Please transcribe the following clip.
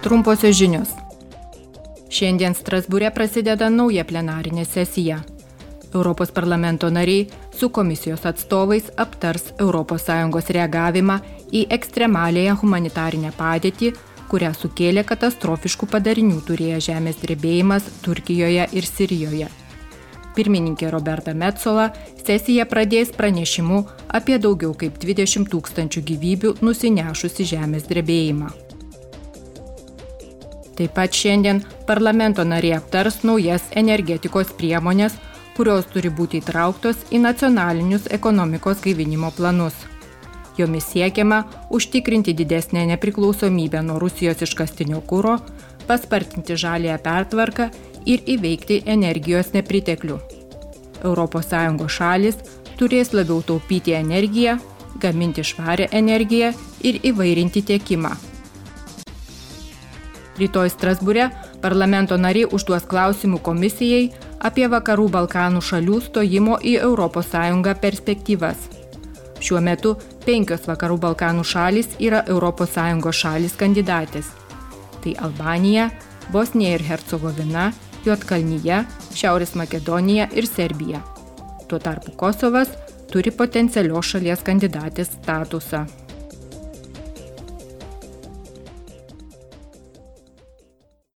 Trumposios žinios. Šiandien Strasbūre prasideda nauja plenarinė sesija. Europos parlamento nariai su komisijos atstovais aptars ES reagavimą į ekstremalėją humanitarinę padėtį, kurią sukėlė katastrofiškų padarinių turėję žemės drebėjimas Turkijoje ir Sirijoje. Pirmininkė Roberta Metzola sesiją pradės pranešimu apie daugiau kaip 20 tūkstančių gyvybių nusinešusi žemės drebėjimą. Taip pat šiandien parlamento nariai aptars naujas energetikos priemonės, kurios turi būti įtrauktos į nacionalinius ekonomikos gaivinimo planus. Jomis siekiama užtikrinti didesnę nepriklausomybę nuo Rusijos iškastinio kūro, paspartinti žalėją pertvarką ir įveikti energijos nepriteklių. ES šalis turės labiau taupyti energiją, gaminti švarę energiją ir įvairinti tiekimą. Rytoj Strasbūre parlamento nariai užduos klausimų komisijai apie Vakarų Balkanų šalių stojimo į ES perspektyvas. Šiuo metu penkios Vakarų Balkanų šalis yra ES šalis kandidatės. Tai Albanija, Bosnija ir Hercegovina, Juotkalnyje, Šiaurės Makedonija ir Serbija. Tuo tarpu Kosovas turi potencialios šalies kandidatės statusą.